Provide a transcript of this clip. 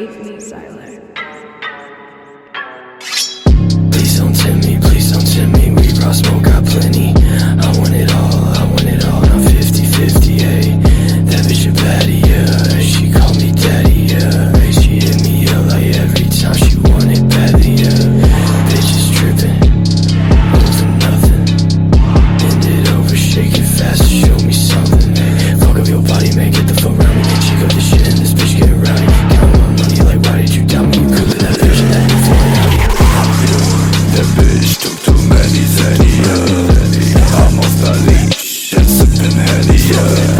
Ethan Siler. Yeah.